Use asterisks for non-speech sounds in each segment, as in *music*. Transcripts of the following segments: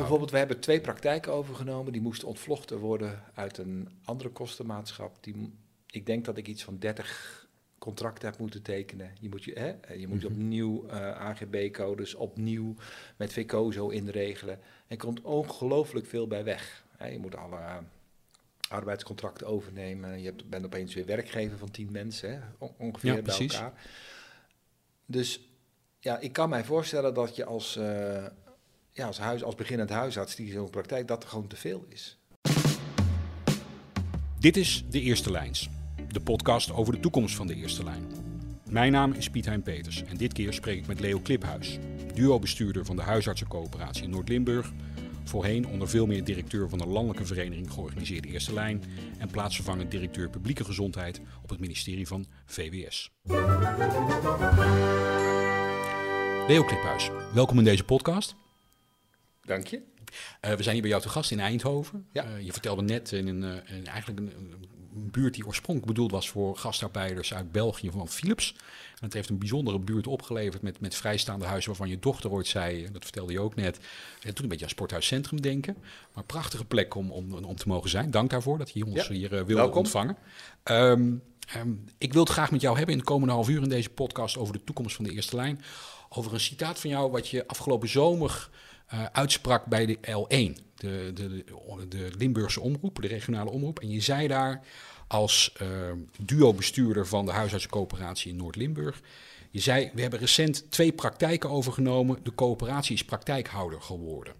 Bijvoorbeeld, we hebben twee praktijken overgenomen. Die moesten ontvlochten worden uit een andere kostenmaatschap. Die, ik denk dat ik iets van 30 contracten heb moeten tekenen. Je moet, je, hè, je moet Mhm. opnieuw uh, AGB-codes, opnieuw met VCOZO inregelen. Er komt ongelooflijk veel bij weg. Hè, je moet alle uh, arbeidscontracten overnemen. Je hebt, bent opeens weer werkgever van 10 mensen, hè, on- ongeveer Ja, bij precies. elkaar. Dus ja, ik kan mij voorstellen dat je als, eh, ja, als, huis, als beginnend huisarts die zo'n praktijk, dat er gewoon te veel is. Dit is De Eerste Lijns, de podcast over de toekomst van de Eerste Lijn. Mijn naam is Piet Hein Peters en dit keer spreek ik met Leo Kliphuis, duo-bestuurder van de huisartsencoöperatie in Noord-Limburg, voorheen onder veel meer directeur van de landelijke vereniging georganiseerde Eerste Lijn en plaatsvervangend directeur publieke gezondheid op het ministerie van VWS. Leo Kliphuis, welkom in deze podcast. Dank je. Uh, we zijn hier bij jou te gast in Eindhoven. Ja. Uh, je vertelde net in een, in eigenlijk een, een, buurt die oorspronkelijk bedoeld was voor gastarbeiders uit België van Philips. En het heeft een bijzondere buurt opgeleverd met, met vrijstaande huizen waarvan je dochter ooit zei, dat vertelde je ook net, en toen een beetje aan Sporthuiscentrum denken. Maar prachtige plek om, om, om te mogen zijn. Dank daarvoor dat je ons Ja. hier wilde Welkom. ontvangen. Um, um, ik wil het graag met jou hebben in de komende half uur in deze podcast over de toekomst van de eerste lijn. Over een citaat van jou wat je afgelopen zomer uh, uitsprak bij de L1, de, de, de Limburgse omroep, de regionale omroep. En je zei daar als uh, duo-bestuurder van de huisartsencoöperatie in Noord-Limburg. Je zei, we hebben recent twee praktijken overgenomen. De coöperatie is praktijkhouder geworden.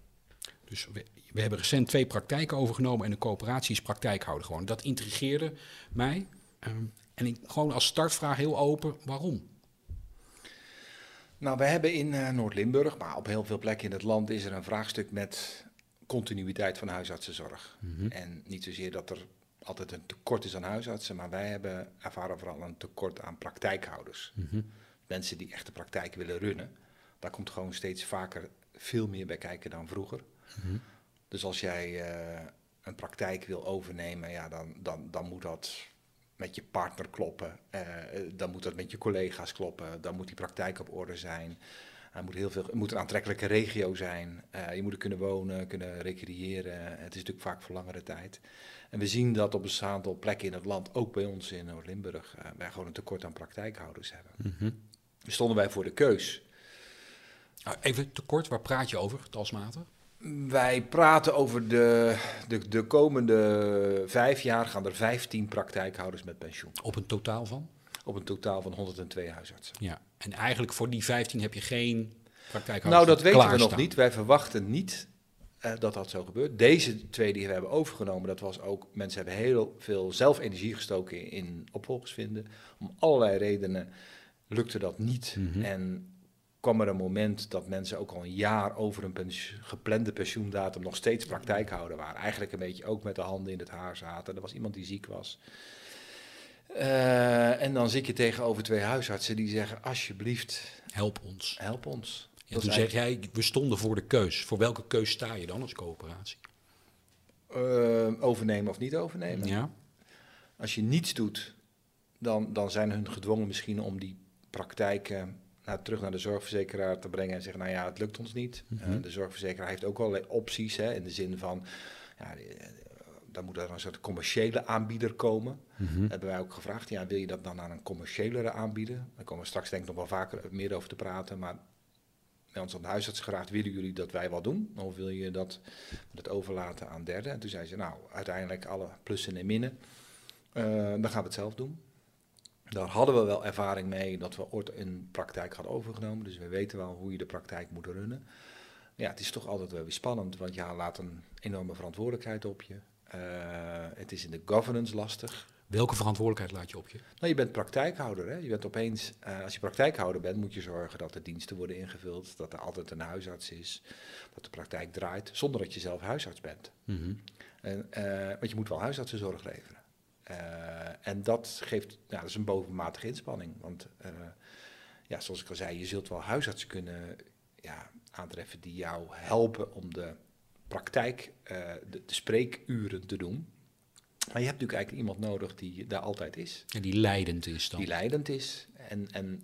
Dus we, hebben recent twee praktijken overgenomen en de coöperatie is praktijkhouder geworden. Dat intrigeerde mij. Um, en ik, gewoon als startvraag heel open, waarom? Nou, we hebben in uh, Noord-Limburg, maar op heel veel plekken in het land, is er een vraagstuk met continuïteit van huisartsenzorg. Mhm. En niet zozeer dat er altijd een tekort is aan huisartsen, maar wij hebben ervaren vooral een tekort aan praktijkhouders. Mm-hmm. Mensen die echt de praktijk willen runnen. Daar komt gewoon steeds vaker veel meer bij kijken dan vroeger. Mm-hmm. Dus als jij uh, een praktijk wil overnemen, ja, dan, dan, dan moet dat met je partner kloppen. Uh, dan moet dat met je collega's kloppen. Dan moet die praktijk op orde zijn. Er moet, heel veel, het moet een aantrekkelijke regio zijn. Uh, je moet er kunnen wonen, kunnen recreëren. Het is natuurlijk vaak voor langere tijd. En we zien dat op een aantal plekken in het land, ook bij ons in Noord-Limburg, uh, wij gewoon een tekort aan praktijkhouders hebben. Mm-hmm. Dus stonden wij voor de keus. Nou, even tekort, waar praat je over, talsmatig? Wij praten over de, de, de komende vijf jaar gaan er 15 praktijkhouders met pensioen. Op een totaal van? Op een totaal van 102 huisartsen. Ja, en eigenlijk voor die 15 heb je geen praktijkhouders Nou, dat weten we nog niet. Wij verwachten niet uh, dat dat zo gebeurt. Deze twee die we hebben overgenomen, dat was ook... Mensen hebben heel veel zelf energie gestoken in, in opvolgers vinden. Om allerlei redenen lukte dat niet. Mhm. En kwam er een moment dat mensen ook al een jaar over een pensioen, geplande pensioendatum nog steeds praktijkhouder waren. Eigenlijk een beetje ook met de handen in het haar zaten. Er was iemand die ziek was. Uh, en dan zit je tegenover twee huisartsen die zeggen, alsjeblieft, help ons. Help ons. Ja, toen zeg jij, we stonden voor de keus. Voor welke keus sta je dan als coöperatie? Uh, overnemen of niet overnemen. Ja. Als je niets doet, dan, dan zijn hun gedwongen misschien om die praktijken nou, terug naar de zorgverzekeraar te brengen en zeggen, nou ja, het lukt ons niet. Mhm. Uh, de zorgverzekeraar heeft ook allerlei opties, hè, in de zin van, ja, dan moet er een soort commerciële aanbieder komen. Mhm. Hebben wij ook gevraagd, ja, wil je dat dan aan een commerciëlere aanbieder? Daar komen we straks denk ik nog wel vaker meer over te praten, maar bij ons aan de huisarts gevraagd, willen jullie dat wij wat doen? Of wil je dat, dat overlaten aan derden? En toen zei ze, nou, uiteindelijk alle plussen en minnen, uh, dan gaan we het zelf doen. Daar hadden we wel ervaring mee dat we ooit een praktijk hadden overgenomen. Dus we weten wel hoe je de praktijk moet runnen. Ja, het is toch altijd wel weer spannend, want ja, laat een enorme verantwoordelijkheid op je. Uh, het is in de governance lastig. Welke verantwoordelijkheid laat je op je? Nou, je bent praktijkhouder. Hè? Je bent opeens, uh, als je praktijkhouder bent, moet je zorgen dat de diensten worden ingevuld, dat er altijd een huisarts is, dat de praktijk draait, zonder dat je zelf huisarts bent. Mm-hmm. En, uh, want je moet wel huisartsenzorg leveren. Uh, en dat geeft, nou, dat is een bovenmatige inspanning. Want uh, ja, zoals ik al zei, je zult wel huisartsen kunnen ja, aantreffen die jou helpen om de praktijk, uh, de, de, spreekuren te doen. Maar je hebt natuurlijk eigenlijk iemand nodig die daar altijd is. En die leidend is dan. Die leidend is. En, en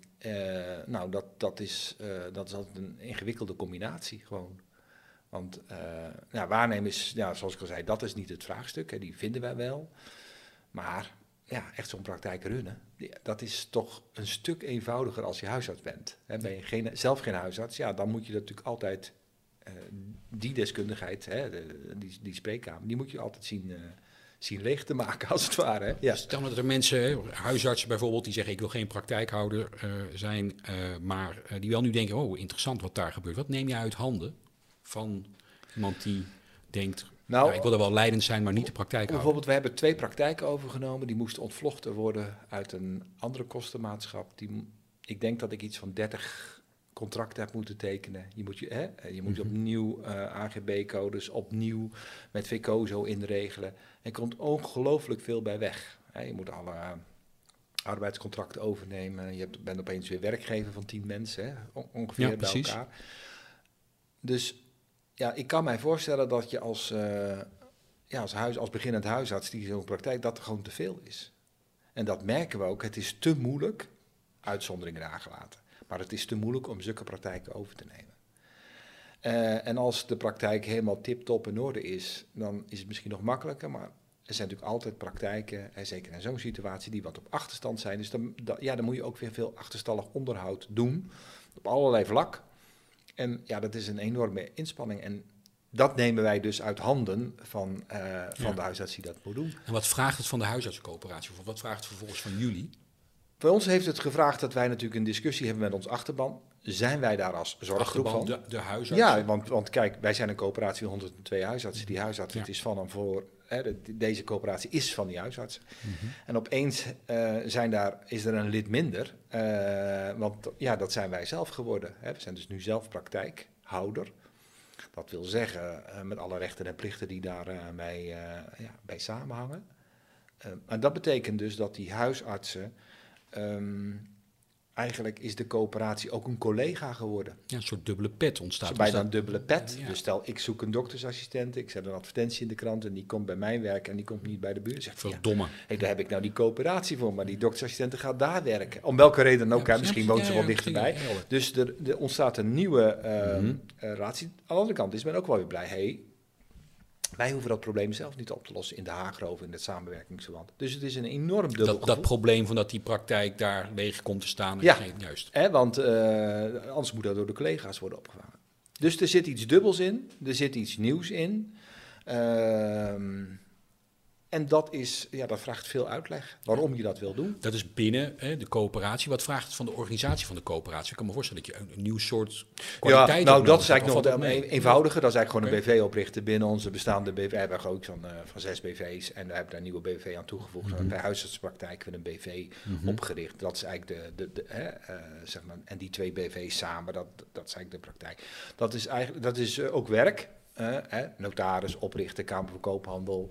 nou, dat, dat, is, dat is altijd een ingewikkelde combinatie gewoon. Want ja, waarnemen is, ja, zoals ik al zei, dat is niet het vraagstuk. Hè, die vinden wij wel. Maar ja, echt zo'n praktijk runnen, dat is toch een stuk eenvoudiger als je huisarts bent. Ben je geen, zelf geen huisarts, ja, dan moet je natuurlijk altijd uh, die deskundigheid, hè, de, die, die spreekkamer, die moet je altijd zien, uh, zien leeg te maken, *laughs* als het ware. Hè. Ja. Stel dat er mensen, huisartsen bijvoorbeeld, die zeggen ik wil geen praktijkhouder uh, zijn, maar die wel nu denken, oh interessant wat daar gebeurt. Wat neem je uit handen van iemand die denkt, nou, ik wil er wel leidend zijn, maar niet de praktijk houden. Bijvoorbeeld, we hebben twee praktijken overgenomen. Die moesten ontvlochten worden uit een andere kostenmaatschap. Die, ik denk dat ik iets van 30 contracten heb moeten tekenen. Je moet, je, hè, je moet mhm. opnieuw uh, AGB-codes, opnieuw met VCOZO inregelen. Er komt ongelooflijk veel bij weg. Hè. Je moet alle uh, arbeidscontracten overnemen. Je hebt, bent opeens weer werkgever van tien mensen, hè, ongeveer ja, bij precies. elkaar. Dus ja, ik kan mij voorstellen dat je als, uh, ja, als, huis, als beginnend huisarts die zo'n praktijk, dat er gewoon te veel is. En dat merken we ook. Het is te moeilijk, uitzonderingen nagelaten, maar het is te moeilijk om zulke praktijken over te nemen. Uh, en als de praktijk helemaal tip-top in orde is, dan is het misschien nog makkelijker, maar er zijn natuurlijk altijd praktijken, en zeker in zo'n situatie, die wat op achterstand zijn. Dus dan, ja, dan moet je ook weer veel achterstallig onderhoud doen, op allerlei vlak. En ja, dat is een enorme inspanning. En dat nemen wij dus uit handen van, uh, van de huisarts die dat moet doen. En wat vraagt het van de huisartsencoöperatie? Of wat vraagt het vervolgens van jullie? Voor ons heeft het gevraagd dat wij natuurlijk een discussie hebben met ons achterban. Zijn wij daar als zorggroep van? De, de huisartsen? Ja, want, want kijk, wij zijn een coöperatie van 102 huisartsen. Die huisarts, het is van en voor Hè, deze coöperatie is van die huisarts. Mhm. En opeens uh, zijn daar, is er een lid minder, uh, want ja, dat zijn wij zelf geworden. Hè. We zijn dus nu zelf praktijkhouder. Dat wil zeggen, uh, met alle rechten en plichten die daarbij ja, bij samenhangen. en dat betekent dus dat die huisartsen um, eigenlijk is de coöperatie ook een collega geworden. Ja, een soort dubbele pet ontstaat. Dus bijna een dubbele pet. Dus stel, ik zoek een doktersassistent, ik zet een advertentie in de krant en die komt bij mijn werk en die komt niet bij de buurt. Zegt, Verdomme. hey, daar heb ik nou die coöperatie voor, maar die doktersassistent gaat daar werken. Om welke reden dan ook, ja, misschien woont ze wel dichterbij. Dus er, er, ontstaat een nieuwe uh, mm -hmm. relatie. Aan de andere kant is men ook wel weer blij, hey, wij hoeven dat probleem zelf niet op te lossen in de Haagrove, in het samenwerkingsverband. Dus het is een enorm dubbel dat, dat, probleem van dat die praktijk daar leeg komt te staan. Ja, juist. Hè, want uh, anders moet dat door de collega's worden opgevangen. Dus er zit iets dubbels in, er zit iets nieuws in. Uh, en dat, is, ja, dat vraagt veel uitleg waarom je dat wil doen. Dat is binnen hè, de coöperatie. Wat vraagt het van de organisatie van de coöperatie? Ik kan me voorstellen dat je een, nieuw soort kwaliteit Ja, nou dat is eigenlijk nog wat eenvoudiger. Dat is eigenlijk gewoon een BV oprichten binnen onze bestaande BV. We hebben ook van, uh, van zes BV's en we hebben daar een nieuwe BV aan toegevoegd. Mm -hmm. Bij huisartspraktijk hebben we een BV mm -hmm. opgericht. Dat is eigenlijk de, de, de hè, uh, zeg maar, en die twee BV's samen, dat, dat is eigenlijk de praktijk. Dat is, eigenlijk, dat is uh, ook werk. Hè, notaris, oprichten, Kamer van Koophandel.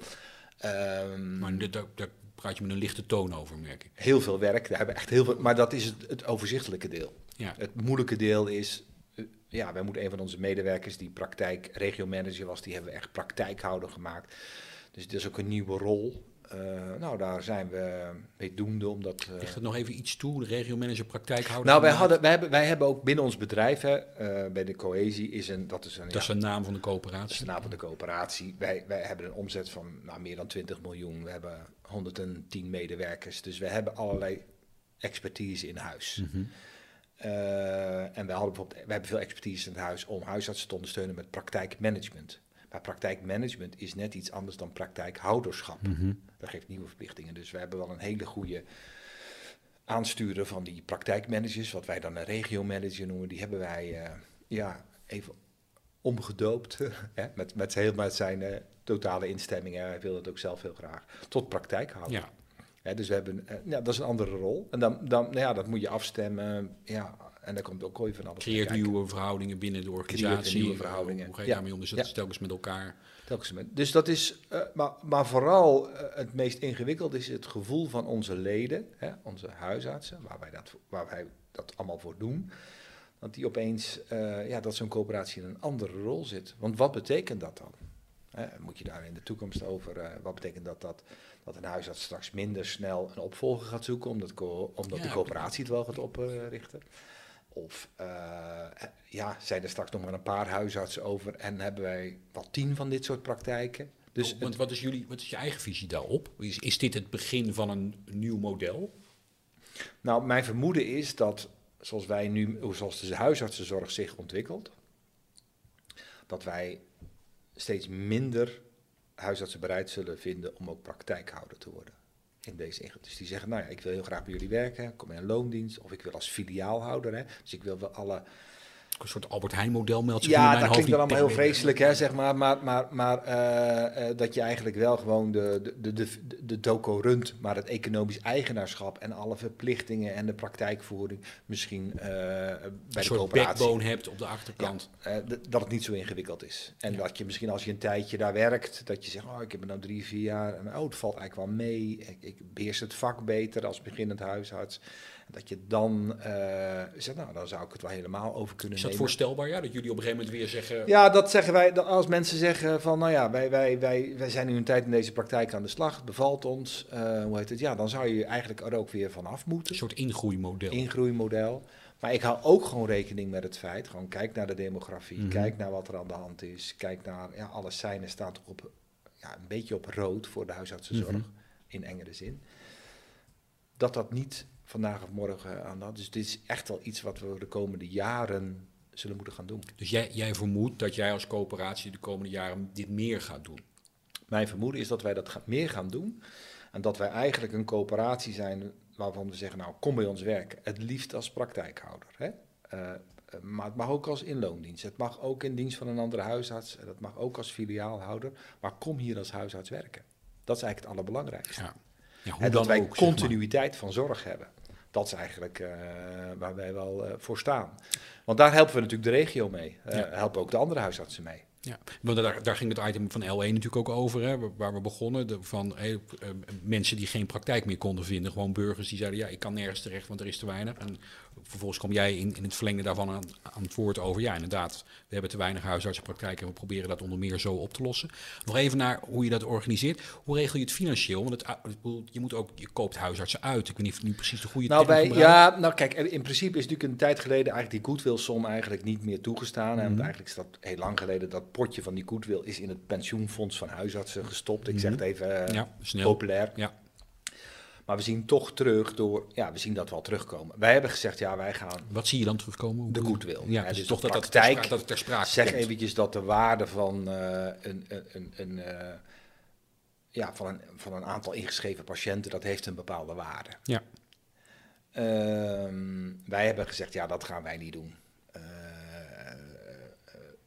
Um, maar daar, daar, praat je met een lichte toon over, merk ik. Heel veel werk, daar hebben we echt heel veel. Maar dat is het, het overzichtelijke deel. Ja. Het moeilijke deel is. Uh, ja, wij moeten een van onze medewerkers die praktijk regiomanager was, die hebben we echt praktijkhouder gemaakt. Dus het is ook een nieuwe rol. Uh, nou, daar zijn we mee doende omdat... Uh, Ligt het nog even iets toe, de regiomanager praktijkhouder? Nou, wij, hadden, wij, hebben, wij hebben ook binnen ons bedrijf, hè, uh, bij de Cohesie, is een... Dat is een, dat is een naam van de coöperatie. Dat is de naam van de coöperatie. Wij, wij hebben een omzet van nou, meer dan 20 miljoen. We hebben 110 medewerkers. Dus we hebben allerlei expertise in huis. Mm -hmm. en wij, hadden bijvoorbeeld, we hebben veel expertise in huis om huisartsen te ondersteunen met praktijkmanagement. Maar praktijkmanagement is net iets anders dan praktijkhouderschap. Mm -hmm. Dat geeft nieuwe verplichtingen. Dus we hebben wel een hele goede aansturen van die praktijkmanagers, wat wij dan een regiomanager noemen. Die hebben wij uh, ja, even omgedoopt *laughs* hè, met, met, heel, met zijn uh, totale instemming. Hij wil het ook zelf heel graag. Tot praktijkhouder. Ja. Hè, dus we hebben, uh, ja, dat is een andere rol. En dan, dan nou ja, dat moet je afstemmen. Ja, en daar komt ook ooit van alles Creëert nieuwe verhoudingen binnen de organisatie. nieuwe verhoudingen. Hoe ga je ja. daarmee om? Dus dat ja. is telkens met elkaar. Telkens met. Dus dat is, uh, maar, maar vooral uh, het meest ingewikkeld is het gevoel van onze leden, hè, onze huisartsen, waar wij, dat, waar wij dat allemaal voor doen. Dat die opeens, uh, ja, dat zo'n coöperatie in een andere rol zit. Want wat betekent dat dan? Hè, moet je daar in de toekomst over, wat betekent dat, dat dat een huisarts straks minder snel een opvolger gaat zoeken, omdat, omdat ja, de coöperatie het wel gaat oprichten? Of uh, ja, zijn er straks nog maar een paar huisartsen over en hebben wij wel tien van dit soort praktijken. Dus Want wat is, jullie, wat is je eigen visie daarop? Is, is dit het begin van een nieuw model? Nou, mijn vermoeden is dat zoals wij nu, zoals de huisartsenzorg zich ontwikkelt, dat wij steeds minder huisartsen bereid zullen vinden om ook praktijkhouder te worden in deze Dus die zeggen, nou ja, ik wil heel graag bij jullie werken, kom in een loondienst, of ik wil als filiaalhouder, hè, dus ik wil wel alle een soort Albert Heijn model meldt zich Ja, dat klinkt dan allemaal heel vreselijk, hè, zeg maar. Maar, maar, maar uh, uh, dat je eigenlijk wel gewoon de, de, de, de, de doco runt, maar het economisch eigenaarschap en alle verplichtingen en de praktijkvoering misschien uh, bij een de soort backbone hebt op de achterkant. Ja, dat het niet zo ingewikkeld is. En dat je misschien als je een tijdje daar werkt, dat je zegt, oh, ik heb er nou drie, vier jaar, en oh, het valt eigenlijk wel mee. Ik, ik beheers het vak beter als beginnend huisarts. Dat je dan uh, zegt, nou, dan zou ik het wel helemaal over kunnen Is dat voorstelbaar, ja? Dat jullie op een gegeven moment weer zeggen... Ja, dat zeggen wij. Als mensen zeggen van, nou ja, wij, wij, wij, wij zijn nu een tijd in deze praktijk aan de slag. Het bevalt ons. Uh, hoe heet het? Ja, dan zou je eigenlijk er ook weer van af moeten. Een soort ingroeimodel. Ingroeimodel. Maar ik hou ook gewoon rekening met het feit, gewoon kijk naar de demografie, mm -hmm. kijk naar wat er aan de hand is, kijk naar, ja, alle seinen staan toch op, ja, een beetje op rood voor de huisartsenzorg, mm -hmm. in engere zin. Dat dat niet vandaag of morgen aan dat. Dus dit is echt wel iets wat we de komende jaren zullen moeten gaan doen. Dus jij, jij vermoedt dat jij als coöperatie de komende jaren dit meer gaat doen? Mijn vermoeden is dat wij dat meer gaan doen. En dat wij eigenlijk een coöperatie zijn waarvan we zeggen, nou kom bij ons werken. Het liefst als praktijkhouder. Hè? Uh, maar het mag ook als inloondienst. Het mag ook in dienst van een andere huisarts. Dat mag ook als filiaalhouder. Maar kom hier als huisarts werken. Dat is eigenlijk het allerbelangrijkste. Ja. Ja, en dat wij ook, continuïteit van zorg hebben. Dat is eigenlijk uh, waar wij wel uh, voor staan. Want daar helpen we natuurlijk de regio mee. Uh, ja. Helpen ook de andere huisartsen mee. Ja, want daar, daar ging het item van L1 natuurlijk ook over, hè, waar we begonnen. De, van hey, mensen die geen praktijk meer konden vinden. Gewoon burgers die zeiden, ja, ik kan nergens terecht, want er is te weinig. En vervolgens kom jij in, in het verlengde daarvan aan, aan het woord over. Ja, inderdaad, we hebben te weinig huisartsenpraktijk en we proberen dat onder meer zo op te lossen. Nog even naar hoe je dat organiseert. Hoe regel je het financieel? Want het, je moet ook, je koopt huisartsen uit. Ik weet niet of nu precies de goede nou, bij, Ja, nou kijk, in principe is natuurlijk een tijd geleden eigenlijk die goodwill-som eigenlijk niet meer toegestaan. En mm -hmm. eigenlijk is dat heel lang geleden, dat potje van die goodwill is in het pensioenfonds van huisartsen gestopt. Ik zeg het even uh, ja, snel. populair. Ja. Maar we zien toch terug door, ja, we zien dat wel terugkomen. Wij hebben gezegd, ja, wij gaan. Wat zie je dan terugkomen? De goodwill. Ja, dus, dus toch dat, praktijk, dat, dat ter sprake Zeg komt. eventjes dat de waarde van uh, een, een, een, een uh, ja, van een, van een aantal ingeschreven patiënten, dat heeft een bepaalde waarde. Ja. Um, wij hebben gezegd, ja, dat gaan wij niet doen.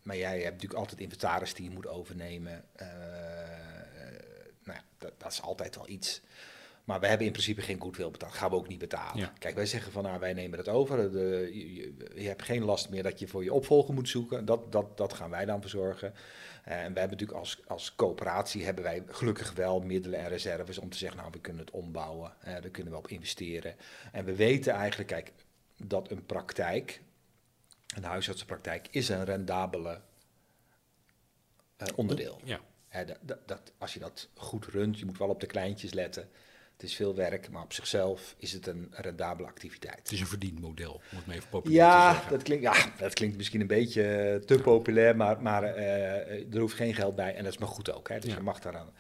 Maar jij hebt natuurlijk altijd inventaris die je moet overnemen. nou, dat, dat is altijd wel iets. Maar we hebben in principe geen goodwill betaald. Gaan we ook niet betalen. Kijk, wij zeggen van nou, wij nemen het over. De, je, je, hebt geen last meer dat je voor je opvolger moet zoeken. Dat, dat, dat gaan wij dan verzorgen. Uh, en we hebben natuurlijk als, als coöperatie hebben wij gelukkig wel middelen en reserves om te zeggen, nou, we kunnen het ombouwen. Uh, daar kunnen we op investeren. En we weten eigenlijk, kijk, dat een praktijk, een huisartsenpraktijk, is een rendabele uh, onderdeel. Ja. Dat, dat, dat, als je dat goed runt, je moet wel op de kleintjes letten. Het is veel werk, maar op zichzelf is het een rendabele activiteit. Het is een verdienmodel, om het maar even populair ja, te zeggen. Dat klinkt, ja, dat klinkt misschien een beetje te populair, maar, maar uh, er hoeft geen geld bij en dat is maar goed ook. Hè, dus ja. je mag daaraan.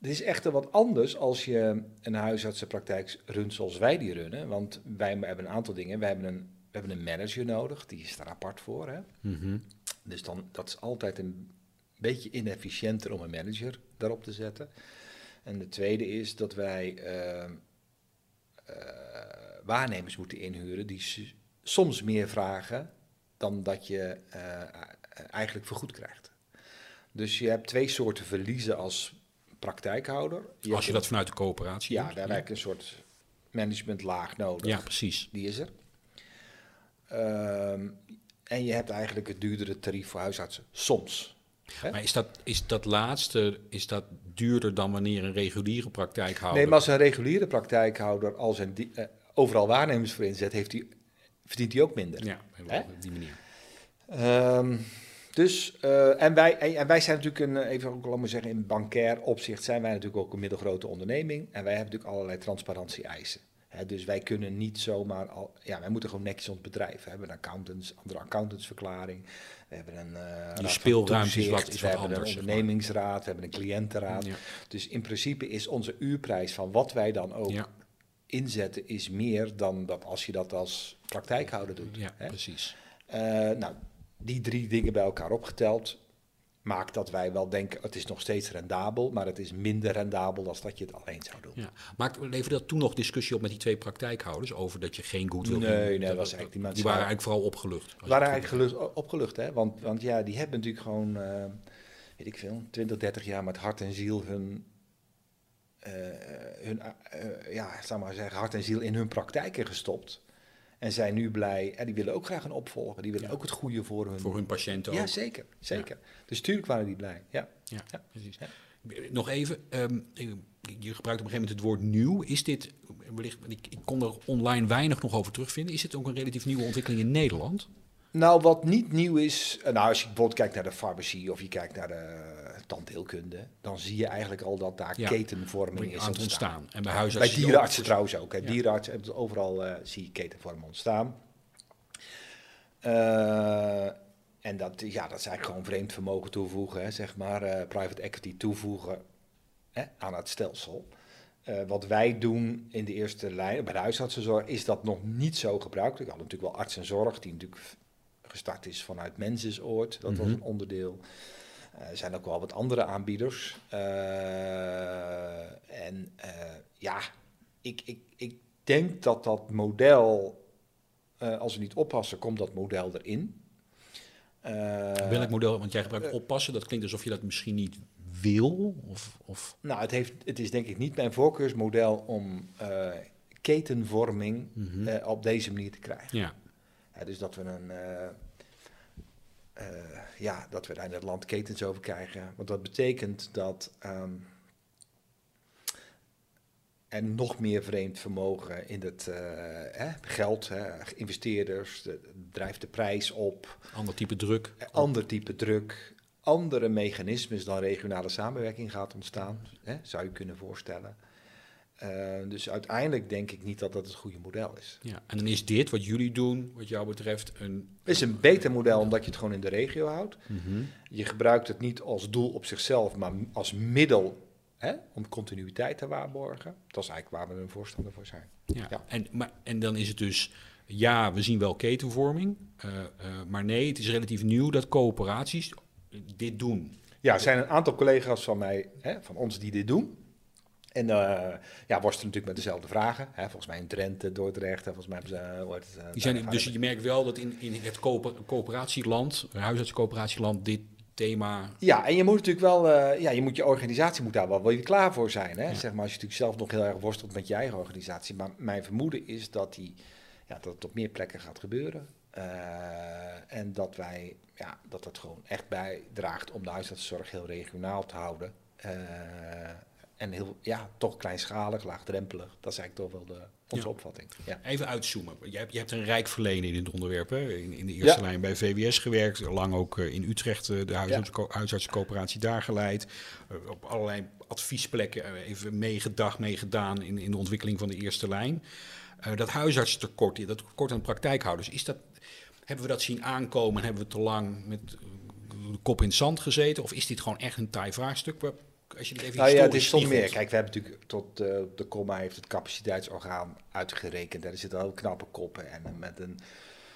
Het is echter wat anders als je een huisartsenpraktijk runt zoals wij die runnen. Want wij hebben een aantal dingen. We hebben een, we hebben een manager nodig, die is daar apart voor. Hè? Mm -hmm. Dus dan, dat is altijd een beetje inefficiënter om een manager daarop te zetten. En de tweede is dat wij uh, uh, waarnemers moeten inhuren die soms meer vragen dan dat je uh, eigenlijk vergoed krijgt. Dus je hebt twee soorten verliezen als praktijkhouder. Je als je dat vanuit de coöperatie Ja, doet, daar heb je een soort managementlaag nodig. Ja, precies. Die is er. Um, en je hebt eigenlijk het duurdere tarief voor huisartsen. Soms. Hè? Maar is dat, is dat laatste, is dat duurder dan wanneer een reguliere praktijkhouder... Nee, maar als een reguliere praktijkhouder een die, uh, overal waarnemers voor inzet, heeft die, verdient hij ook minder. Ja, op die manier. Um, dus, uh, en, wij, en, wij zijn natuurlijk, een, even ook, laat maar zeggen, in bankair opzicht zijn wij natuurlijk ook een middelgrote onderneming. En wij hebben natuurlijk allerlei transparantie-eisen. Dus wij kunnen niet zomaar al. Ja, wij moeten gewoon netjes ons bedrijf. We hebben een accountants, andere accountantsverklaring. We hebben een. raad van speelruimte is wat- is we wat hebben anders, een ondernemingsraad, we hebben een cliëntenraad. Ja. Dus in principe is onze uurprijs van wat wij dan ook Ja. inzetten, is meer dan dat als je dat als praktijkhouder doet. Ja, precies. Eh, nou, die drie dingen bij elkaar opgeteld maakt dat wij wel denken, het is nog steeds rendabel, maar het is minder rendabel dan dat je het alleen zou doen. Ja. Maakt, leverde dat toen nog discussie op met die twee praktijkhouders over dat je geen goed wil Nee, doen? nee, Dat- dat was eigenlijk die mensen- Die waren eigenlijk vooral opgelucht. waren eigenlijk gelucht, opgelucht, hè? Want, want ja, die hebben natuurlijk gewoon, eh, weet ik veel, 20, 30 jaar met hart en ziel hun, eh, hun eh, ja, zal maar zeggen, hart en ziel in hun praktijken gestopt. En zijn nu blij, en die willen ook graag een opvolger, die willen Ja. ook het goede voor hun. Voor hun patiënten ook. ja, zeker, zeker. Dus tuurlijk waren die blij, ja. Ja, Ja. precies. Nog even, ehm, je gebruikt op een gegeven moment het woord nieuw. Is dit, wellicht, ik, ik kon er online weinig nog over terugvinden. Is dit ook een relatief nieuwe ontwikkeling in Nederland? Nou, wat niet nieuw is, eh, nou, als je bijvoorbeeld kijkt naar de farmacie of je kijkt naar de tandheelkunde, dan zie je eigenlijk al dat daar Ja. ketenvorming is aan ontstaan. ontstaan. En bij Bij huisartsen dierenartsen ook. trouwens ook. Hè. Ja. Dierenartsen, hebben het overal eh, zie je ketenvormen ontstaan. Eh, en dat, ja, dat is eigenlijk gewoon vreemd vermogen toevoegen, hè, zeg maar, eh, private equity toevoegen hè, aan het stelsel. Wat wij doen in de eerste lijn, bij de huisartsenzorg, is dat nog niet zo gebruikelijk. We hadden natuurlijk wel artsenzorg, die natuurlijk gestart is vanuit Mensensoord. Dat was Mhm. een onderdeel. Eh, Er zijn ook wel wat andere aanbieders. Eh, en eh, ja, ik, ik, ik denk dat dat model, als we niet oppassen, komt dat model erin. Welk model, want jij gebruikt oppassen. Dat klinkt alsof je dat misschien niet wil. Of, of Nou, het, heeft, het is denk ik niet mijn voorkeursmodel om ketenvorming Mhm. op deze manier te krijgen. ja. Ja, dus dat we een. Eh, ja, dat we daar in het land ketens over krijgen. Want dat betekent dat ehm, er nog meer vreemd vermogen in het eh, hè, geld, hè, investeerders, de, drijft de prijs op, ander type druk. eh, ander type druk, andere mechanismes dan regionale samenwerking gaat ontstaan, hè, zou je kunnen voorstellen. Eh, dus uiteindelijk denk ik niet dat dat het goede model is. Ja. En dan is dit wat jullie doen, wat jou betreft, een. Het is een beter model omdat je het gewoon in de regio houdt. Mhm. Je gebruikt het niet als doel op zichzelf, maar als middel hè, om continuïteit te waarborgen. Dat is eigenlijk waar we een voorstander voor zijn. Ja. Ja. En, maar, en dan is het dus, ja, we zien wel ketenvorming, eh, eh, maar nee, het is relatief nieuw dat coöperaties dit doen. Ja, er zijn een aantal collega's van mij, hè, van ons, die dit doen. En eh ja, worstelen natuurlijk met dezelfde vragen. Hè. Volgens mij in Drenthe, Dordrecht, en volgens mij hebben ze... eh, hoe heet het, eh, Die zijn, dus je merkt wel dat in, in het coöper- coöperatieland, huisartscoöperatieland, dit thema. Ja, en je moet natuurlijk wel, eh, ja, je moet je organisatie moet daar wel, wel klaar voor zijn. Hè? Ja. Zeg maar, als je natuurlijk zelf nog heel erg worstelt met je eigen organisatie. Maar mijn vermoeden is dat, die, ja, dat het op meer plekken gaat gebeuren. Eh, en dat wij, ja, dat het gewoon echt bijdraagt om de huisartszorg heel regionaal te houden. Eh, en heel, ja, toch kleinschalig, laagdrempelig. Dat is eigenlijk toch wel de, onze Ja. opvatting. Ja. Even uitzoomen. Je hebt, je hebt een rijk verleden in dit onderwerp. Hè? In, in de eerste Ja. lijn bij VWS gewerkt. Lang ook eh, in Utrecht eh, de huisartsenco- huisartsencoöperatie daar geleid. Eh, op allerlei adviesplekken even meegedacht, meegedaan in, in de ontwikkeling van de eerste lijn. Eh, dat huisartsentekort, dat tekort aan praktijkhouders, is dat, hebben we dat zien aankomen en hebben we te lang met de kop in het zand gezeten? Of is dit gewoon echt een taai vraagstuk? Waar- Als je het even Nou ja, het is soms meer. Kijk, we hebben natuurlijk tot eh, de comma heeft het capaciteitsorgaan uitgerekend. Daar zitten ook knappe koppen en eh, met een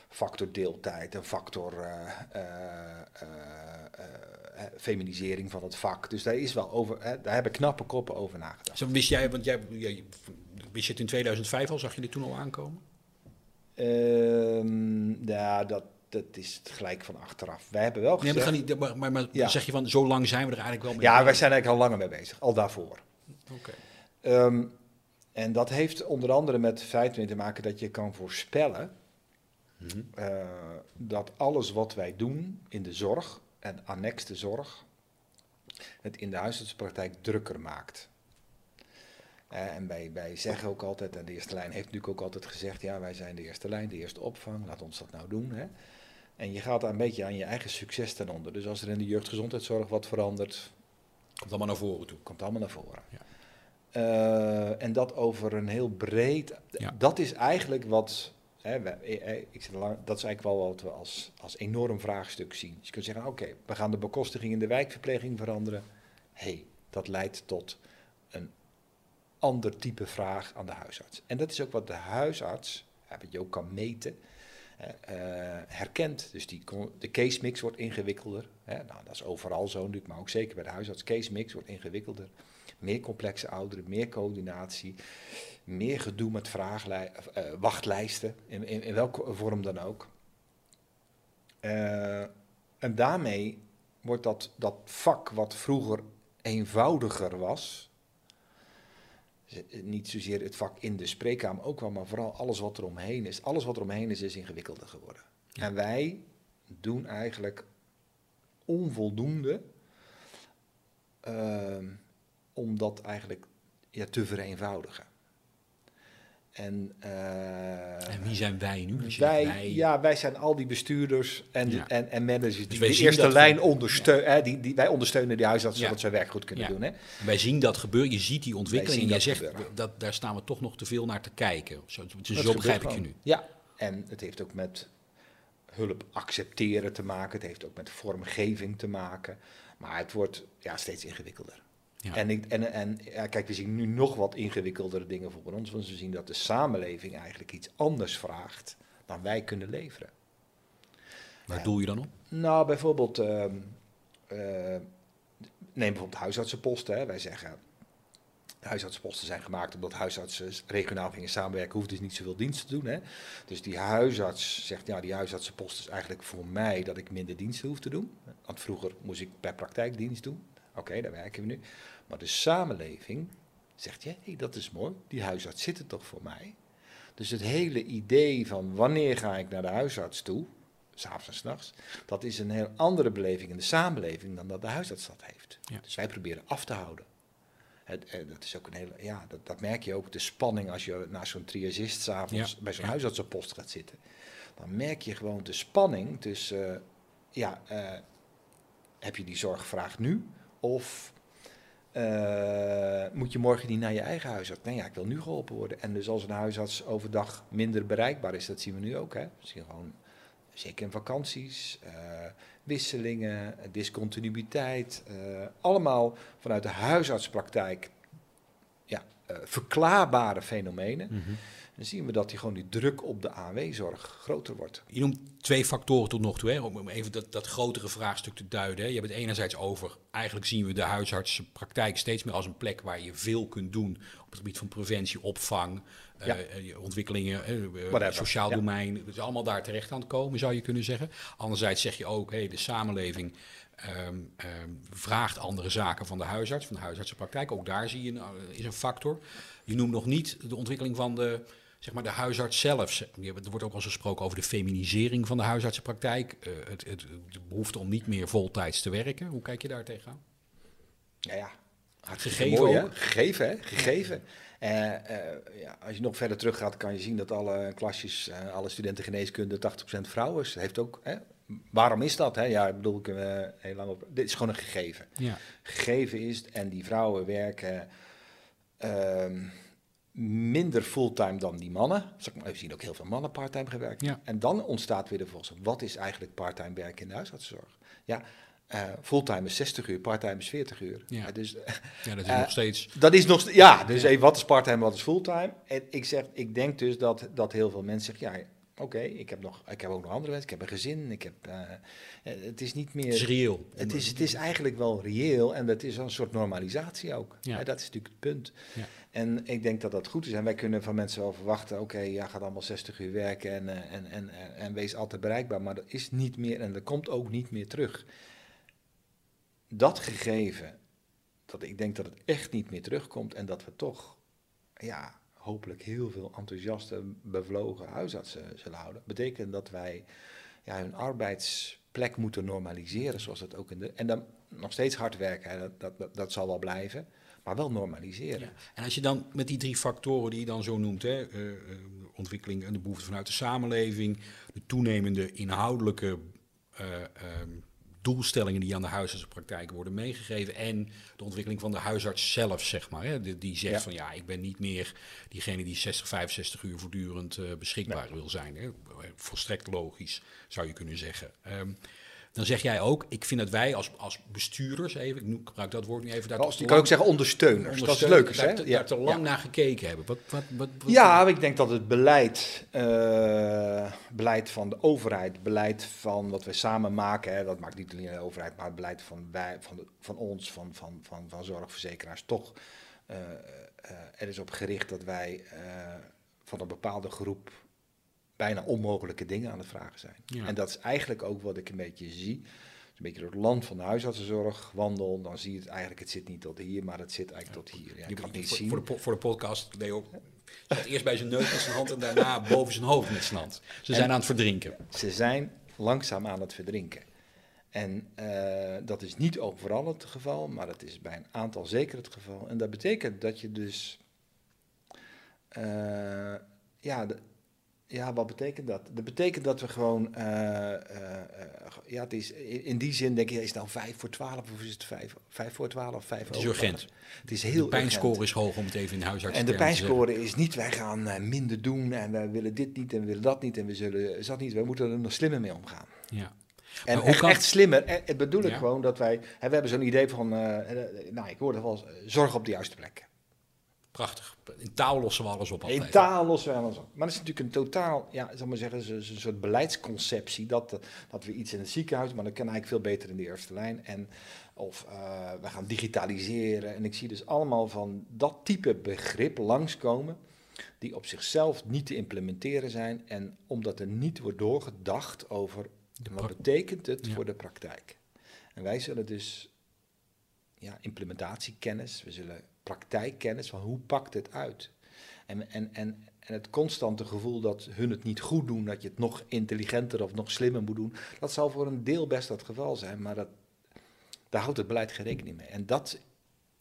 factor deeltijd, een factor eh, feminisering van het vak. Dus daar is wel over, hè, daar hebben knappe koppen over nagedacht. Zo, wist jij, want jij, jij, wist je het in 2005 al, zag je dit toen al aankomen? Ehm, ja, dat, dat is het gelijk van achteraf. Wij hebben wel Nee, gezegd... maar, gaan niet, maar, maar, maar Ja. zeg je van, zo lang zijn we er eigenlijk wel mee ja, wij zijn eigenlijk al langer mee bezig, al daarvoor. Oké. Ehm, en dat heeft onder andere met het feit mee te maken dat je kan voorspellen Mhm. eh, dat alles wat wij doen in de zorg en annex de zorg, het in de huisartsenpraktijk drukker maakt. Eh, en wij, wij zeggen ook altijd, en de eerste lijn heeft natuurlijk ook altijd gezegd, ja, wij zijn de eerste lijn, de eerste opvang, laat ons dat nou doen. Hè. En je gaat daar een beetje aan je eigen succes ten onder. Dus als er in de jeugdgezondheidszorg wat verandert, Komt allemaal naar voren toe. komt allemaal naar voren. Ja. Eh, en dat over een heel breed. Ja. Dat is eigenlijk wat. Hè, wij- eh, eh, ik zeg dat is eigenlijk wel wat we als, als enorm vraagstuk zien. Dus je kunt zeggen: oké, we gaan de bekostiging in de wijkverpleging veranderen. hey, dat leidt tot een ander type vraag aan de huisarts. En dat is ook wat de huisarts, wat je ook kan meten, herkent. Dus die, de case mix wordt ingewikkelder. Hè. Nou, dat is overal zo natuurlijk, maar ook zeker bij de huisarts. Case mix wordt ingewikkelder. Meer complexe ouderen, meer coördinatie, meer gedoe met vraaglij- eh, wachtlijsten, in, in, in welke vorm dan ook. Eh, en daarmee wordt dat, dat vak wat vroeger eenvoudiger was, niet zozeer het vak in de spreekkamer ook wel, maar vooral alles wat er omheen is. Alles wat er omheen is, is ingewikkelder geworden. Ja. En wij doen eigenlijk onvoldoende ehm, om dat eigenlijk ja, te vereenvoudigen. En, eh, En wie zijn wij nu? Wij, wij, ja, wij zijn al die bestuurders en, Ja. en, en managers die Dus de eerste dat lijn ondersteunen. Die, die, wij ondersteunen die huisartsen Ja. zodat ze hun werk goed kunnen doen. Hè? Wij zien dat gebeuren, je ziet die ontwikkeling. En jij dat zegt, gebeuren. dat, daar staan we toch nog te veel naar te kijken. Zo, zo Dat zo begrijp ik je nu. Ja, en het heeft ook met hulp accepteren te maken. Het heeft ook met vormgeving te maken. Maar het wordt ja, steeds ingewikkelder. Ja. En, ik, en, en ja, kijk, we zien nu nog wat ingewikkeldere dingen voor ons. Want we zien dat de samenleving eigenlijk iets anders vraagt dan wij kunnen leveren. Waar Ja. doel je dan op? Nou, bijvoorbeeld, ehm, eh, neem bijvoorbeeld huisartsenposten. Hè. Wij zeggen, huisartsenposten zijn gemaakt omdat huisartsen regionaal gingen samenwerken, hoeft dus niet zoveel dienst te doen. Hè. Dus die huisarts zegt, ja, die huisartsenpost is eigenlijk voor mij dat ik minder diensten hoef te doen. Want vroeger moest ik per praktijkdienst doen. Oké, daar werken we nu. Maar de samenleving zegt, ja, hey, dat is mooi, die huisarts zit er toch voor mij. Dus het hele idee van wanneer ga ik naar de huisarts toe, s'avonds en s'nachts, dat is een heel andere beleving in de samenleving dan dat de huisarts dat heeft. Ja. Dus wij proberen af te houden. Het, eh, dat is ook een hele, ja, dat, dat merk je ook, de spanning als je naar zo'n triagist s'avonds Ja, bij zo'n ja. huisartsenpost gaat zitten. Dan merk je gewoon de spanning tussen, eh, ja, eh, heb je die zorgvraag nu of eh, moet je morgen niet naar je eigen huisarts? Nee, ja, ik wil nu geholpen worden. En dus als een huisarts overdag minder bereikbaar is, dat zien we nu ook. Hè? We gewoon, zeker in vakanties, eh, wisselingen, discontinuïteit. eh, allemaal vanuit de huisartspraktijk ja, verklaarbare fenomenen. Dan zien we dat die gewoon die druk op de AW-zorg groter wordt. Je noemt twee factoren tot nog toe, hè, om even dat, dat grotere vraagstuk te duiden. Hè. Je hebt het enerzijds over, eigenlijk zien we de huisartsenpraktijk steeds meer als een plek waar je veel kunt doen op het gebied van preventie, opvang, eh, Ja. eh, ontwikkelingen, eh, sociaal ja. domein. Het is allemaal daar terecht aan het komen, zou je kunnen zeggen. Anderzijds zeg je ook, hey, de samenleving ehm, ehm, vraagt andere zaken van de huisarts, van de huisartsenpraktijk. Ook daar zie je, een, is een factor. Je noemt nog niet de ontwikkeling van de, zeg maar, de huisarts zelf. Er wordt ook al eens gesproken over de feminisering van de huisartsenpraktijk. eh, het, het, de behoefte om niet meer voltijds te werken. Hoe kijk je daar tegenaan? Ja, ja. Gegeven mooi, hè? ook. Gegeven, hè? Gegeven. Eh, eh, ja, als je nog verder terug gaat, kan je zien dat alle klasjes, eh, alle studenten geneeskunde 80% vrouwen is. Heeft ook, hè? Waarom is dat? Hè? Ja, ik bedoel, ik heel lang op. Dit is gewoon een gegeven. Ja. Gegeven is, en die vrouwen werken ehm, minder fulltime dan die mannen. We zien ook heel veel mannen parttime gewerkt. Ja. En dan ontstaat weer de volgende, wat is eigenlijk parttime werken in de huisartszorg? Ja, eh, fulltime is 60 uur, parttime is 40 uur. Ja. Eh, dus ja, dat is Eh, nog steeds... dat is nog ja, dus even wat is parttime, wat is fulltime? En ik zeg, ik denk dus dat, dat heel veel mensen zeggen, ja, oké, ik heb nog, ik heb ook nog andere mensen, ik heb een gezin, ik heb, eh, eh, het is niet meer, Het is reëel. het is, het is eigenlijk wel reëel en dat is een soort normalisatie ook. Ja. Hè, dat is natuurlijk het punt. Ja. En ik denk dat dat goed is. En wij kunnen van mensen wel verwachten, oké, ja, gaat allemaal 60 uur werken en, eh, en, en, en, en wees altijd bereikbaar. Maar dat is niet meer en dat komt ook niet meer terug. Dat gegeven, dat ik denk dat het echt niet meer terugkomt en dat we toch, ja, hopelijk heel veel enthousiaste, bevlogen huisartsen zullen houden, betekent dat wij ja, hun arbeidsplek moeten normaliseren, zoals het ook in de... En dan nog steeds hard werken, dat, dat, dat, dat zal wel blijven, maar wel normaliseren. En als je dan met die drie factoren die je dan zo noemt, hè, eh, eh, ontwikkeling en de behoefte vanuit de samenleving, de toenemende inhoudelijke eh, ehm, doelstellingen die aan de huisartsenpraktijken worden meegegeven en de ontwikkeling van de huisarts zelf, zeg maar. Hè, die, die zegt Ja. van ja, ik ben niet meer diegene die 60, 65 uur voortdurend eh, beschikbaar wil zijn. Hè. Volstrekt logisch, zou je kunnen zeggen. Ehm, dan zeg jij ook, ik vind dat wij als, als bestuurders, even, ik gebruik dat woord nu even, daar Als, je te kan ook zeggen ondersteuners. Dat is leuk, daar, Ja. daar te lang naar gekeken hebben. Wat, wat, wat, wat- Ja, ik denk dat het beleid, eh, beleid van de overheid, beleid van wat we samen maken, hè, dat maakt niet alleen de overheid, maar het beleid van, wij, van, de, van ons, van, van, van, van zorgverzekeraars, toch eh, eh, er is op gericht dat wij van een bepaalde groep bijna onmogelijke dingen aan het vragen zijn. Ja. En dat is eigenlijk ook wat ik een beetje zie. Ik een beetje door het land van de huisartsenzorg wandel, dan zie je het eigenlijk, het zit niet tot hier, maar het zit eigenlijk tot hier. Ja, ik kan het niet voor, zien. Voor de, voor de podcast, Leo, staat eerst bij zijn neus met zijn hand en daarna *laughs* boven zijn hoofd met zijn hand. Ze zijn aan het verdrinken. Ze zijn langzaam aan het verdrinken. En eh, dat is niet overal het geval, maar dat is bij een aantal zeker het geval. En dat betekent dat je dus. eh, ja, de- ja, wat betekent dat? Dat betekent dat we gewoon. eh, eh, ja, het is, in, in die zin denk je, is het nou vijf voor twaalf of is het vijf, vijf voor twaalf of vijf Het is urgent. Het is De heel urgent. pijnscore is hoog om het even in de huisarts En de pijnscore is niet, wij gaan minder doen en we willen dit niet en we willen dat niet en we zullen dat niet. We moeten er nog slimmer mee omgaan. Ja. En Maar echt, kan- echt slimmer. Het bedoel ik Ja. gewoon dat wij. Hè, we hebben zo'n idee van. nou, ik hoorde wel zorg op de juiste plek. Prachtig. In taal lossen we alles op altijd. In taal lossen we alles op. Maar dat is natuurlijk een totaal. Ja, zal maar zeggen, een, soort beleidsconceptie. Dat, eh, dat we iets in het ziekenhuis. Maar dat kan eigenlijk veel beter in de eerste lijn. En, of eh, we gaan digitaliseren. En ik zie dus allemaal van dat type begrip langskomen. Die op zichzelf niet te implementeren zijn. En omdat er niet wordt doorgedacht over. Wat betekent het Ja. voor de praktijk? En wij zullen dus ja, implementatiekennis, we zullen praktijkkennis van hoe pakt het uit. En, en, en, en het constante gevoel dat hun het niet goed doen, dat je het nog intelligenter of nog slimmer moet doen, dat zal voor een deel best het geval zijn, maar dat, daar houdt het beleid geen rekening mee. En dat,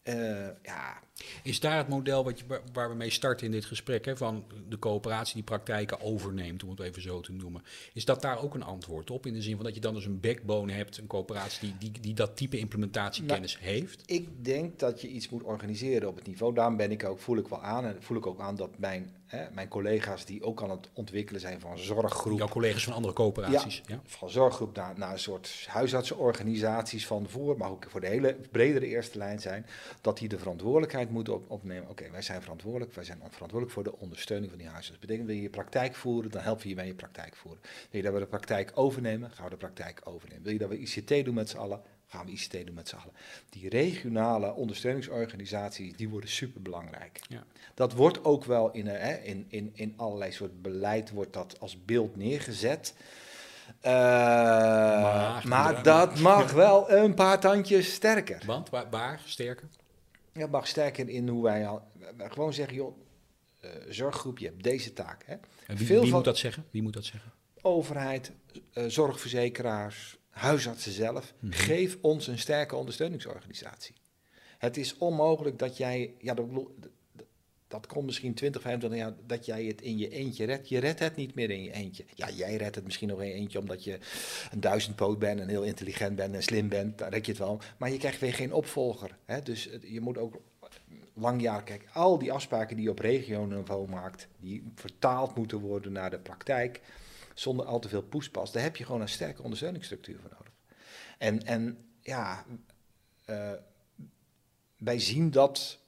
eh, ja, Is daar het model wat je, waar- we mee starten in dit gesprek, hè, van de coöperatie die praktijken overneemt, om het even zo te noemen. Is dat daar ook een antwoord op? In de zin van dat je dan dus een backbone hebt, een coöperatie die, die, die dat type implementatiekennis heeft? Ik denk dat je iets moet organiseren op het niveau. Daarom ben ik ook, voel ik wel aan. En voel ik ook aan dat mijn, hè, mijn collega's die ook aan het ontwikkelen zijn van zorggroep. Jouw collega's van andere coöperaties. Ja. Van zorggroep naar, naar een soort huisartsenorganisaties van voor, maar ook voor de hele bredere eerste lijn zijn. Dat die de verantwoordelijkheid moeten op, opnemen. Oké, wij zijn verantwoordelijk. Wij zijn verantwoordelijk voor de ondersteuning van die huisarts. Dat betekent, wil je je praktijk voeren, dan helpen we je bij je praktijk voeren. Wil je dat we de praktijk overnemen, gaan we de praktijk overnemen. Wil je dat we ICT doen met z'n allen, gaan we ICT doen met z'n allen. Die regionale ondersteuningsorganisaties, die worden superbelangrijk. Ja. Dat wordt ook wel in, eh, hè, in, in, in allerlei soort beleid wordt dat als beeld neergezet. Eh, Maar- maar dat mag wel een paar tandjes sterker. Want waar, waar sterker? Ja, mag sterker in hoe wij al, gewoon zeggen, joh, eh, zorggroep, je hebt deze taak. Hè? En wie, Veel wie van- moet dat zeggen? Wie moet dat zeggen? Overheid, eh, zorgverzekeraars, huisartsen zelf, Mhm. geef ons een sterke ondersteuningsorganisatie. Het is onmogelijk dat jij, ja, dat, dat- komt misschien 20, 25 jaar, dat jij het in je eentje redt. Je redt het niet meer in je eentje. Ja, jij redt het misschien nog in je eentje omdat je een duizendpoot bent en heel intelligent bent en slim bent, dan red je het wel. Maar je krijgt weer geen opvolger. Hè? Dus je moet ook langjarig kijken. Al die afspraken die je op regioniveau maakt, die vertaald moeten worden naar de praktijk, zonder al te veel poespas, daar heb je gewoon een sterke ondersteuningsstructuur voor nodig. En, en ja, eh, wij zien dat.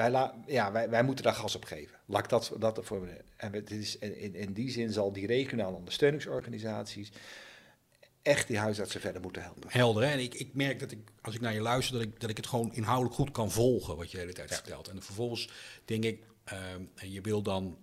Wij, la, ja, wij, wij moeten daar gas op geven. Laat dat, dat voor. En het is, in, in die zin zal die regionale ondersteuningsorganisaties echt die huisartsen verder moeten helpen. Helder, hè? En ik, ik merk dat ik, als ik naar je luister, dat ik, dat ik het gewoon inhoudelijk goed kan volgen wat je de hele tijd Ja. vertelt. En vervolgens denk ik, ehm, je wil dan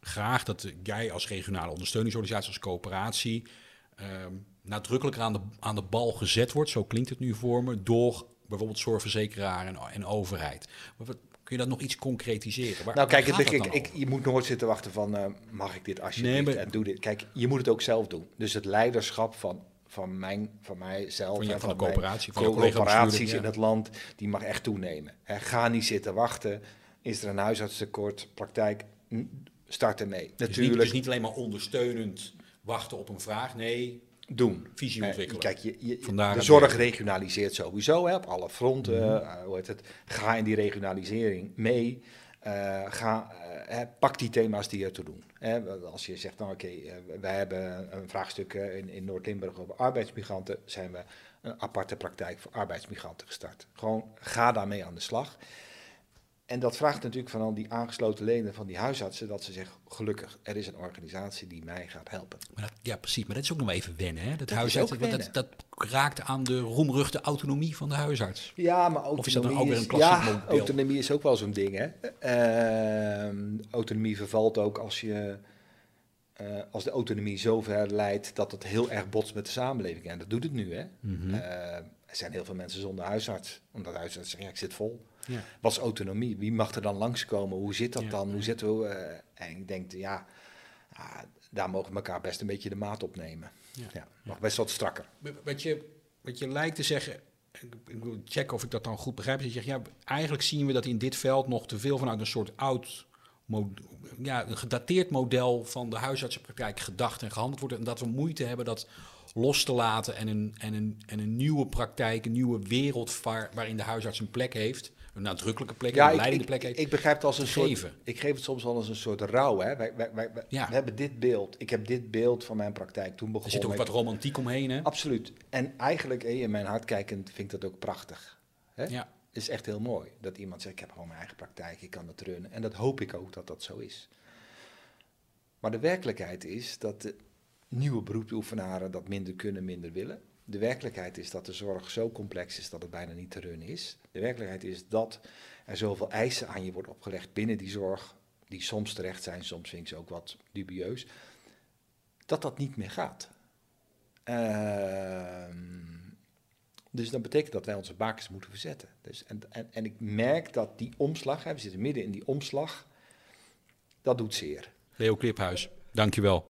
graag dat jij als regionale ondersteuningsorganisatie, als coöperatie, ehm, nadrukkelijker aan de, aan de bal gezet wordt, zo klinkt het nu voor me, door bijvoorbeeld zorgverzekeraar en, en overheid. Maar wat, kun je dat nog iets concretiseren? Waar, Nou, kijk, het, ik, ik, je moet nooit zitten wachten van, eh, mag ik dit alsjeblieft Nee, en doe dit. Kijk, je moet het ook zelf doen. Dus het leiderschap van, van, mijn, van mijzelf Van je- en van de coöperatie, van coöperaties bestuurder, in ja. het land, die mag echt toenemen. Ga niet zitten wachten. Is er een huisartstekort, praktijk, n- start ermee. Dus niet, Natuurlijk. dus niet alleen maar ondersteunend wachten op een vraag. Nee, doen. Visie Eh, ontwikkelen. kijk, je, de zorg regionaliseert sowieso hè, op alle fronten. Mhm. eh, hoe heet het? Ga in die regionalisering mee. Eh, ga, eh, pak die thema's die ertoe doen. Hè, als je zegt, nou oké, eh, wij hebben een vraagstuk eh, in, in Noord-Limburg over arbeidsmigranten, zijn we een aparte praktijk voor arbeidsmigranten gestart. Gewoon ga daarmee aan de slag. En dat vraagt natuurlijk van al die aangesloten leden van die huisartsen dat ze zeggen, gelukkig, er is een organisatie die mij gaat helpen. Maar dat, ja, precies. Maar dat is ook nog maar even wennen. Hè? Dat, Dat dat, dat raakt aan de roemruchte autonomie van de huisarts. Ja, maar autonomie Of is dat dan ook weer een klassiek ja, model? autonomie is ook wel zo'n ding, hè. Ehm, autonomie vervalt ook als je... eh, als de autonomie zover leidt dat het heel erg botst met de samenleving. En dat doet het nu, hè. Mhm. Eh, er zijn heel veel mensen zonder huisarts. Omdat de huisarts zegt, ja, ik zit vol. Ja. Wat is autonomie? Wie mag er dan langskomen? Hoe zit dat Ja. dan? Hoe zitten we... eh, en ik denk, ja, ja, daar mogen we elkaar best een beetje de maat op nemen. Ja. Ja, mag best wat strakker. Wat je, wat je lijkt te zeggen, ik, ik wil checken of ik dat dan goed begrijp. Dat je zegt, ja, eigenlijk zien we dat in dit veld nog te veel vanuit een soort oud, ja, een gedateerd model van de huisartsenpraktijk gedacht en gehandeld wordt. En dat we moeite hebben dat los te laten en een, en een, en een nieuwe praktijk, een nieuwe wereld waar, waarin de huisarts een plek heeft. Een nadrukkelijke plek, Ja, een ik, leidende ik, plek heeft. ik begrijp het als een geven. soort. Ik geef het soms wel als een soort rouw. Hè. Wij, wij, wij, wij- Ja. We hebben dit beeld. Ik heb dit beeld van mijn praktijk toen er begonnen. zit ook wat romantiek omheen, hè? Absoluut. En eigenlijk, in mijn hart kijkend, vind ik dat ook prachtig. Hè? Ja. Het is echt heel mooi dat iemand zegt: Ik heb gewoon mijn eigen praktijk, ik kan het runnen. En dat hoop ik ook dat dat zo is. Maar de werkelijkheid is dat de nieuwe beroepsoefenaren dat minder kunnen, minder willen. De werkelijkheid is dat de zorg zo complex is dat het bijna niet te runnen is. De werkelijkheid is dat er zoveel eisen aan je worden opgelegd binnen die zorg, die soms terecht zijn, soms vind ik ze ook wat dubieus, dat dat niet meer gaat. Ehm, dus dat betekent dat wij onze bakens moeten verzetten. Dus, en, en, en ik merk dat die omslag, hè, we zitten midden in die omslag, dat doet zeer. Leo Kliphuis, dankjewel.